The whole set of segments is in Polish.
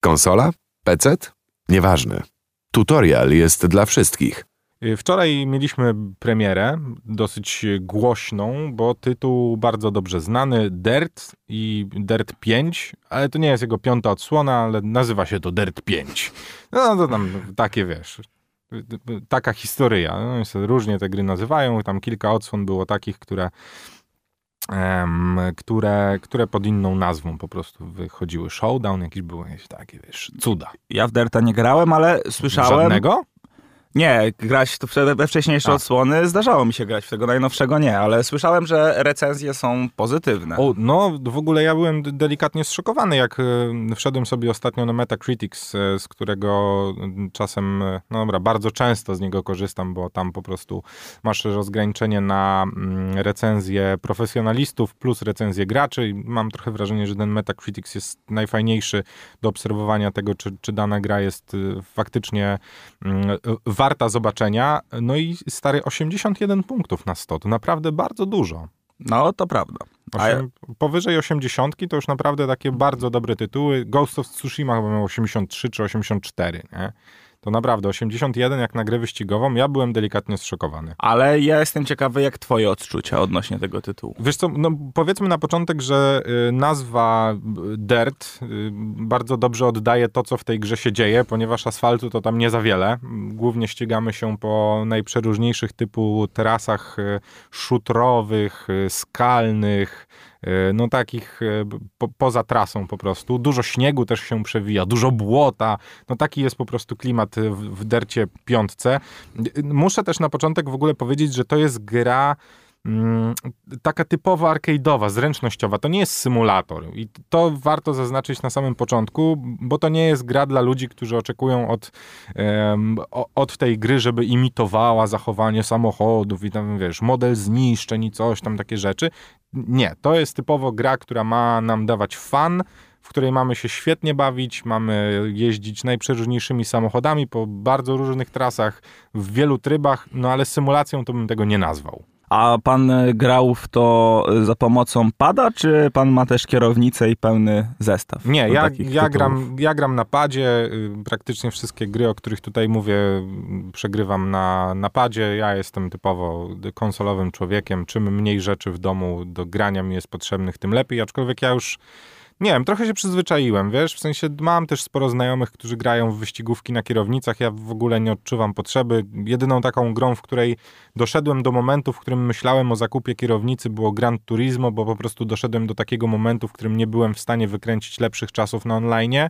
Konsola? PC? Nieważne. Tutorial jest dla wszystkich. Y, Wczoraj mieliśmy premierę, dosyć głośną, bo tytuł bardzo dobrze znany, Dirt i Dirt 5, ale to nie jest jego piąta odsłona, ale nazywa się to Dirt 5. No to tam takie, wiesz, taka historia. No, różnie te gry nazywają, tam kilka odsłon było takich, które które, które pod inną nazwą po prostu wychodziły. Showdown, jakieś były jakieś takie, wiesz, cuda. Ja w Derta nie grałem, ale słyszałem... Żadnego? Nie, grać we wcześniejsze A. odsłony zdarzało mi się grać w tego najnowszego nie, ale słyszałem, że recenzje są pozytywne. O, no w ogóle ja byłem delikatnie zszokowany, jak e, wszedłem sobie ostatnio na Metacritics, e, z którego m, czasem, no dobra, bardzo często z niego korzystam, bo tam po prostu masz rozgraniczenie na mm, recenzje profesjonalistów plus recenzje graczy i mam trochę wrażenie, że ten Metacritics jest najfajniejszy do obserwowania tego, czy, czy dana gra jest faktycznie mm, e, warta zobaczenia. No i stary 81 punktów na 100, to naprawdę bardzo dużo. No, to prawda. A ja, Osiem, powyżej 80 to już naprawdę takie bardzo dobre tytuły. Ghost of Tsushima chyba miał 83 czy 84, nie? To naprawdę 81 jak na grę wyścigową, ja byłem delikatnie zszokowany. ale ja jestem ciekawy, jak twoje odczucia odnośnie tego tytułu. Wiesz co, no powiedzmy na początek, że y, nazwa y, Dirt y, bardzo dobrze oddaje to, co w tej grze się dzieje, ponieważ asfaltu to tam nie za wiele. Głównie ścigamy się po najprzeróżniejszych typu trasach y, szutrowych, skalnych, no takich y, po, poza trasą po prostu. Dużo śniegu też się przewija, dużo błota. No taki jest po prostu klimat w, w Dercie piątce. Y, Muszę też na początek w ogóle powiedzieć, że to jest gra taka typowo arcade'owa, zręcznościowa. To nie jest symulator i to warto zaznaczyć na samym początku, bo to nie jest gra dla ludzi, którzy oczekują od, o- od tej gry, żeby imitowała zachowanie samochodów i tam, wiesz, model zniszczeń i coś tam, takie rzeczy. Nie, to jest typowo gra, która ma nam dawać fan, w której mamy się świetnie bawić, mamy jeździć najprzeróżniejszymi samochodami po bardzo różnych trasach, w wielu trybach, no ale symulacją to bym tego nie nazwał. A pan e, grał w to e, za pomocą pada, czy pan ma też kierownicę i pełny zestaw? Nie, ja, ja, gram, ja gram na padzie. y, Praktycznie wszystkie gry, o których tutaj mówię, y, przegrywam na, na padzie. Ja jestem typowo konsolowym człowiekiem. Czym mniej rzeczy w domu do grania mi jest potrzebnych, tym lepiej. Aczkolwiek ja już. Nie wiem, trochę się przyzwyczaiłem, wiesz, w sensie mam też sporo znajomych, którzy grają w wyścigówki na kierownicach, ja w ogóle nie odczuwam potrzeby. Jedyną taką grą, w której doszedłem do momentu, w którym myślałem o zakupie kierownicy było Gran Turismo, bo po prostu doszedłem do takiego momentu, w którym nie byłem w stanie wykręcić lepszych czasów na online.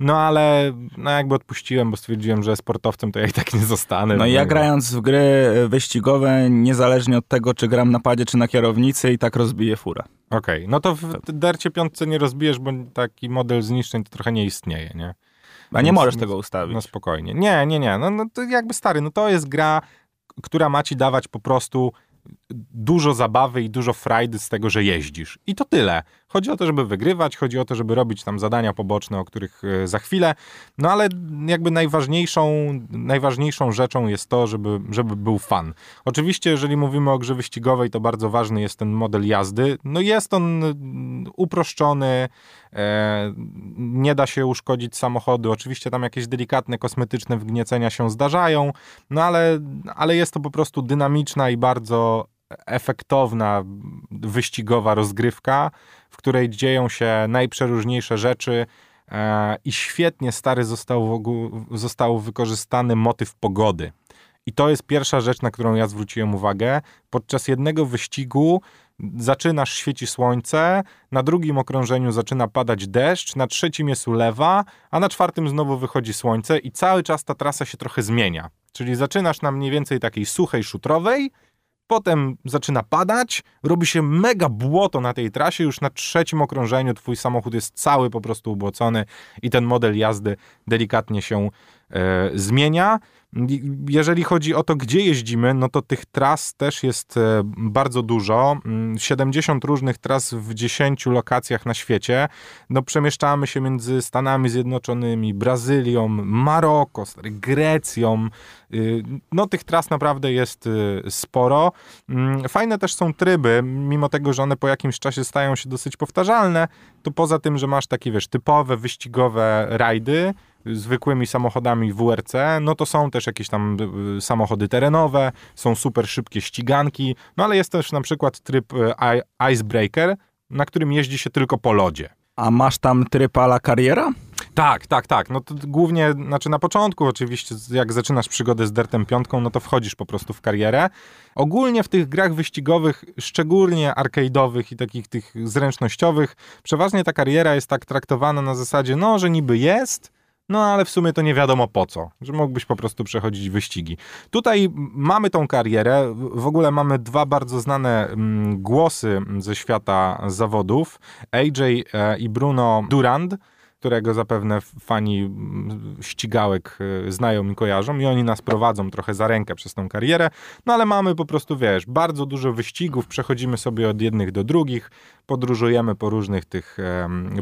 No ale no jakby odpuściłem, bo stwierdziłem, że sportowcem to ja i tak nie zostanę. No i ja grając w gry e, wyścigowe, niezależnie od tego, czy gram na padzie, czy na kierownicy, i tak rozbiję furę. Okej, no to w dercie piątce nie rozbijesz, bo taki model zniszczeń to trochę nie istnieje, nie? A nie Więc- możesz tego ustawić. No spokojnie. Nie, nie, nie. No, no to jakby stary, no to jest gra, która ma ci dawać po prostu dużo zabawy i dużo frajdy z tego, że jeździsz. I to tyle. Chodzi o to, żeby wygrywać, chodzi o to, żeby robić tam zadania poboczne, o których e, za chwilę. No ale jakby najważniejszą, najważniejszą rzeczą jest to, żeby, żeby był fan. Oczywiście, jeżeli mówimy o grze wyścigowej, to bardzo ważny jest ten model jazdy. No jest on mm, uproszczony, e, nie da się uszkodzić samochodu. Oczywiście tam jakieś delikatne, kosmetyczne wgniecenia się zdarzają, no ale, ale jest to po prostu dynamiczna i bardzo efektowna, wyścigowa rozgrywka, w której dzieją się najprzeróżniejsze rzeczy e, i świetnie stary został, został wykorzystany motyw pogody. I to jest pierwsza rzecz, na którą ja zwróciłem uwagę. Podczas jednego wyścigu zaczynasz, świeci słońce, na drugim okrążeniu zaczyna padać deszcz, na trzecim jest ulewa, a na czwartym znowu wychodzi słońce i cały czas ta trasa się trochę zmienia. Czyli zaczynasz na mniej więcej takiej suchej, szutrowej, potem zaczyna padać, robi się mega błoto na tej trasie, już na trzecim okrążeniu twój samochód jest cały po prostu ubłocony i ten model jazdy delikatnie się e, zmienia. Jeżeli chodzi o to, gdzie jeździmy, no to tych tras też jest e, bardzo dużo. 70 różnych tras w 10 lokacjach na świecie. No przemieszczamy się między Stanami Zjednoczonymi, Brazylią, Maroko, Grecją. Y, no tych tras naprawdę jest y, sporo. Mm, fajne też są tryby, mimo tego, że one po jakimś czasie stają się dosyć powtarzalne, to poza tym, że masz takie, wiesz, typowe wyścigowe rajdy, zwykłymi samochodami WRC, no to są też jakieś tam y, samochody terenowe, są super szybkie ściganki, no ale jest też na przykład tryb Icebreaker, na którym jeździ się tylko po lodzie. A masz tam tryb ala kariera? Tak, tak, tak. No to głównie, znaczy na początku oczywiście, jak zaczynasz przygodę z Dertem Piątką, no to wchodzisz po prostu w karierę. Ogólnie w tych grach wyścigowych, szczególnie arcade'owych i takich tych zręcznościowych, przeważnie ta kariera jest tak traktowana na zasadzie, no, że niby jest, no ale w sumie to nie wiadomo po co, że mógłbyś po prostu przechodzić wyścigi. Tutaj mamy tą karierę, w ogóle mamy dwa bardzo znane głosy ze świata zawodów, AJ e, i Bruno Durand, którego zapewne fani ścigałek y, znają i kojarzą i oni nas prowadzą trochę za rękę przez tą karierę, no ale mamy po prostu, wiesz, bardzo dużo wyścigów, przechodzimy sobie od jednych do drugich, podróżujemy po różnych tych,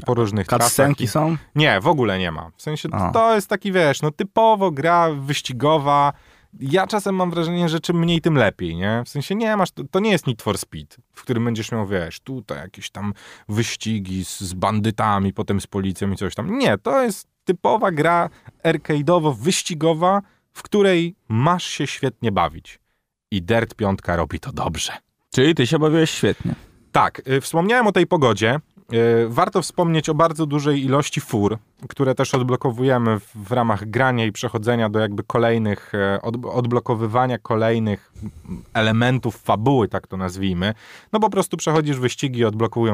po różnych trasach. są? Nie, w ogóle nie ma. W sensie to jest taki, wiesz, no typowo gra wyścigowa, ja czasem mam wrażenie, że czym mniej, tym lepiej, nie? W sensie nie masz, to, nie jest Need for Speed, w którym będziesz miał, wiesz, tutaj jakieś tam wyścigi z, z bandytami, potem z policją i coś tam. Nie, to jest typowa gra arcade'owo-wyścigowa, w której masz się świetnie bawić. I Dirt 5 robi to dobrze. Czyli ty się bawiłeś świetnie. Tak, y, wspomniałem o tej pogodzie. E, warto wspomnieć o bardzo dużej ilości fur, które też odblokowujemy w ramach grania i przechodzenia do jakby kolejnych, e, odblokowywania kolejnych elementów fabuły, tak to nazwijmy. No po prostu przechodzisz wyścigi i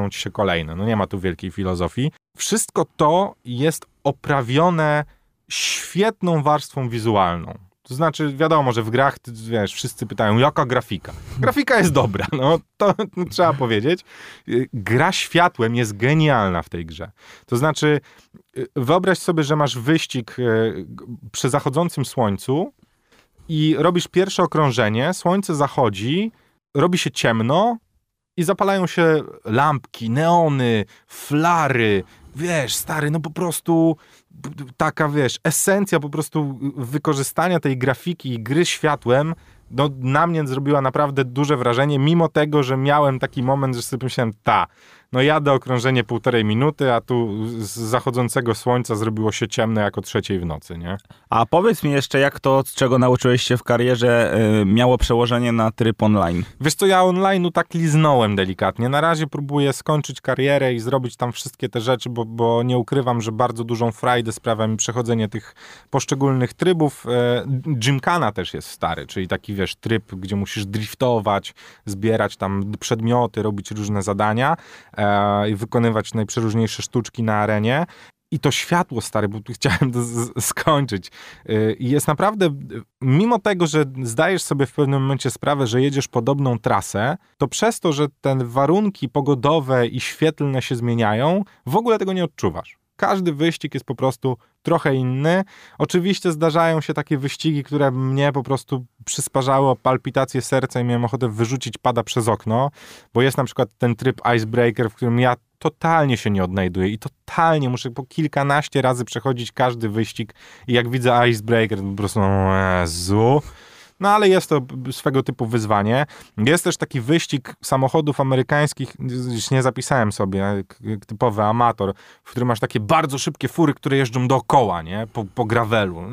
ci się kolejne. No nie ma tu wielkiej filozofii. Wszystko to jest oprawione świetną warstwą wizualną. To znaczy, wiadomo, że w grach, wiesz, wszyscy pytają, jaka grafika? Grafika jest dobra, no to no, trzeba powiedzieć. Gra światłem jest genialna w tej grze. To znaczy, wyobraź sobie, że masz wyścig e, przy zachodzącym słońcu i robisz pierwsze okrążenie, słońce zachodzi, robi się ciemno i zapalają się lampki, neony, flary, wiesz, stary, no po prostu taka, wiesz, esencja po prostu wykorzystania tej grafiki i gry światłem no, na mnie zrobiła naprawdę duże wrażenie, mimo tego, że miałem taki moment, że sobie myślałem, ta, no jadę okrążenie półtorej minuty, a tu z zachodzącego słońca zrobiło się ciemne jako trzeciej w nocy, nie? A powiedz mi jeszcze, jak to, z czego nauczyłeś się w karierze, yy, miało przełożenie na tryb online? Wiesz co, ja online'u tak liznąłem delikatnie. Na razie próbuję skończyć karierę i zrobić tam wszystkie te rzeczy, bo, bo nie ukrywam, że bardzo dużą frajdę sprawia mi przechodzenie tych poszczególnych trybów. Yy, Gymkana też jest stary, czyli taki, wiesz, tryb, gdzie musisz driftować, zbierać tam przedmioty, robić różne zadania. E, i wykonywać najprzeróżniejsze sztuczki na arenie. I to światło, stary, bo tu chciałem to skończyć. E, I jest naprawdę, mimo tego, że zdajesz sobie w pewnym momencie sprawę, że jedziesz podobną trasę, to przez to, że te warunki pogodowe i świetlne się zmieniają, w ogóle tego nie odczuwasz. Każdy wyścig jest po prostu trochę inny. Oczywiście zdarzają się takie wyścigi, które mnie po prostu przysparzały palpitacje serca i miałem ochotę wyrzucić pada przez okno, bo jest na przykład ten tryb Icebreaker, w którym ja totalnie się nie odnajduję i totalnie muszę po kilkanaście razy przechodzić każdy wyścig i jak widzę Icebreaker, to po prostu no no ale jest to swego typu wyzwanie. Jest też taki wyścig samochodów amerykańskich, już nie zapisałem sobie, typowy amator, w którym masz takie bardzo szybkie fury, które jeżdżą dookoła, nie? Po, po gravelu.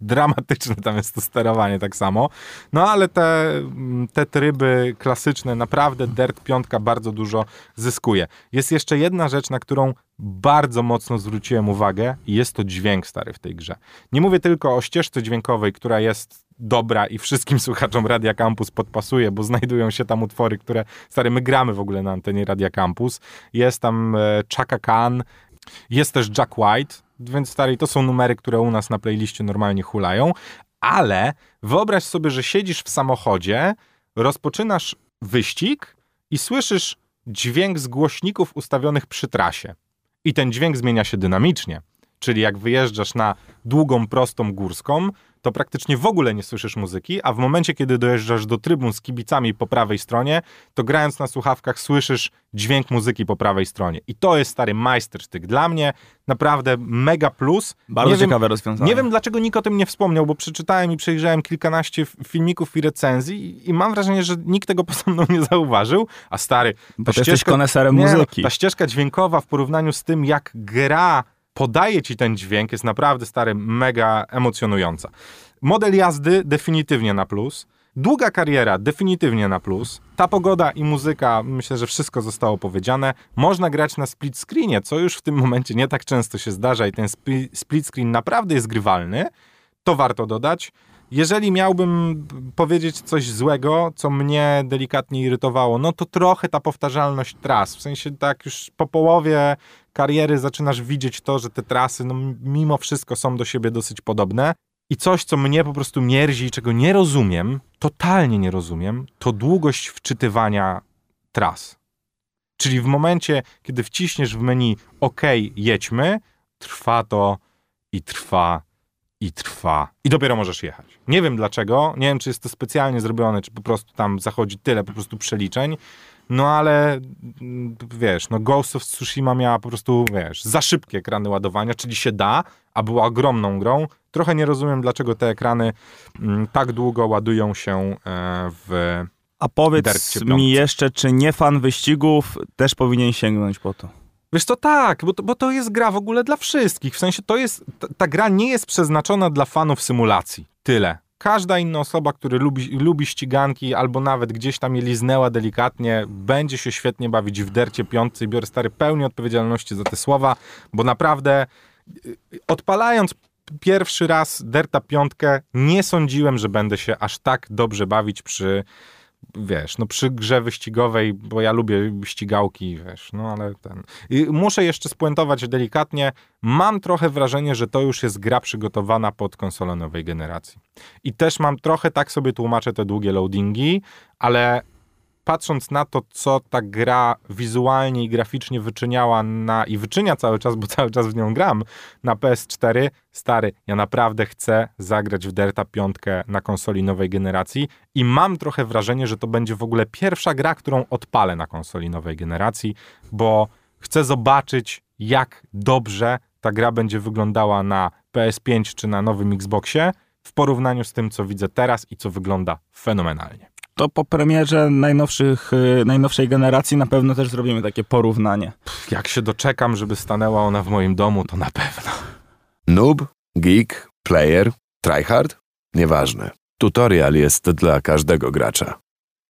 Dramatyczne tam jest to sterowanie tak samo. No ale te, te tryby klasyczne, naprawdę Dirt 5 bardzo dużo zyskuje. Jest jeszcze jedna rzecz, na którą bardzo mocno zwróciłem uwagę i jest to dźwięk stary w tej grze. Nie mówię tylko o ścieżce dźwiękowej, która jest dobra i wszystkim słuchaczom Radia Campus podpasuje, bo znajdują się tam utwory, które, stary, my gramy w ogóle na antenie Radia Campus. Jest tam e, Chaka Khan, jest też Jack White, więc stary, to są numery, które u nas na playliście normalnie hulają, ale wyobraź sobie, że siedzisz w samochodzie, rozpoczynasz wyścig i słyszysz dźwięk z głośników ustawionych przy trasie. I ten dźwięk zmienia się dynamicznie. Czyli jak wyjeżdżasz na długą, prostą górską, to praktycznie w ogóle nie słyszysz muzyki, a w momencie, kiedy dojeżdżasz do trybun z kibicami po prawej stronie, to grając na słuchawkach słyszysz dźwięk muzyki po prawej stronie. I to jest stary majstersztyk. Dla mnie naprawdę mega plus. Bardzo nie ciekawe wiem, rozwiązanie. Nie wiem, dlaczego nikt o tym nie wspomniał, bo przeczytałem i przejrzałem kilkanaście filmików i recenzji i, i mam wrażenie, że nikt tego poza mną nie zauważył, a stary, Bo ty jesteś koneserem nie, muzyki. ta ścieżka dźwiękowa w porównaniu z tym, jak gra podaje ci ten dźwięk, jest naprawdę stary, mega emocjonująca. Model jazdy definitywnie na plus. Długa kariera definitywnie na plus. Ta pogoda i muzyka, myślę, że wszystko zostało powiedziane. Można grać na split screenie, co już w tym momencie nie tak często się zdarza i ten spi- split screen naprawdę jest grywalny. To warto dodać. Jeżeli miałbym powiedzieć coś złego, co mnie delikatnie irytowało, no to trochę ta powtarzalność tras. W sensie tak już po połowie kariery zaczynasz widzieć to, że te trasy no, mimo wszystko są do siebie dosyć podobne. I coś, co mnie po prostu mierzi i czego nie rozumiem, totalnie nie rozumiem, to długość wczytywania tras. Czyli w momencie, kiedy wciśniesz w menu OK, jedźmy, trwa to i trwa i trwa. I dopiero możesz jechać. Nie wiem dlaczego, nie wiem czy jest to specjalnie zrobione, czy po prostu tam zachodzi tyle po prostu przeliczeń, no ale mm, wiesz, no Ghost of Tsushima miała po prostu, wiesz, za szybkie ekrany ładowania, czyli się da, a była ogromną grą. Trochę nie rozumiem, dlaczego te ekrany mm, tak długo ładują się e, w... A powiedz mi jeszcze, czy nie fan wyścigów też powinien sięgnąć po to? Wiesz to tak, bo to, bo to jest gra w ogóle dla wszystkich. W sensie to jest, ta, ta gra nie jest przeznaczona dla fanów symulacji. Tyle. Każda inna osoba, która lubi, lubi ściganki albo nawet gdzieś tam je liznęła delikatnie, będzie się świetnie bawić w dercie piątce i biorę stary pełni odpowiedzialności za te słowa, bo naprawdę y, odpalając pierwszy raz derta piątkę, nie sądziłem, że będę się aż tak dobrze bawić przy wiesz, no przy grze wyścigowej, bo ja lubię ścigałki, wiesz, no ale ten... I muszę jeszcze spuentować delikatnie, mam trochę wrażenie, że to już jest gra przygotowana pod konsolę nowej generacji. I też mam trochę, tak sobie tłumaczę te długie loadingi, ale patrząc na to, co ta gra wizualnie i graficznie wyczyniała na, i wyczynia cały czas, bo cały czas w nią gram, na PS4, stary, ja naprawdę chcę zagrać w Delta 5 na konsoli nowej generacji i mam trochę wrażenie, że to będzie w ogóle pierwsza gra, którą odpalę na konsoli nowej generacji, bo chcę zobaczyć, jak dobrze ta gra będzie wyglądała na PS5 czy na nowym Xboxie w porównaniu z tym, co widzę teraz i co wygląda fenomenalnie. To po premierze najnowszych, y, najnowszej generacji na pewno też zrobimy takie porównanie. Jak się doczekam, żeby stanęła ona w moim domu, to na pewno. Noob, geek, player, tryhard? Nieważne. Tutorial jest dla każdego gracza.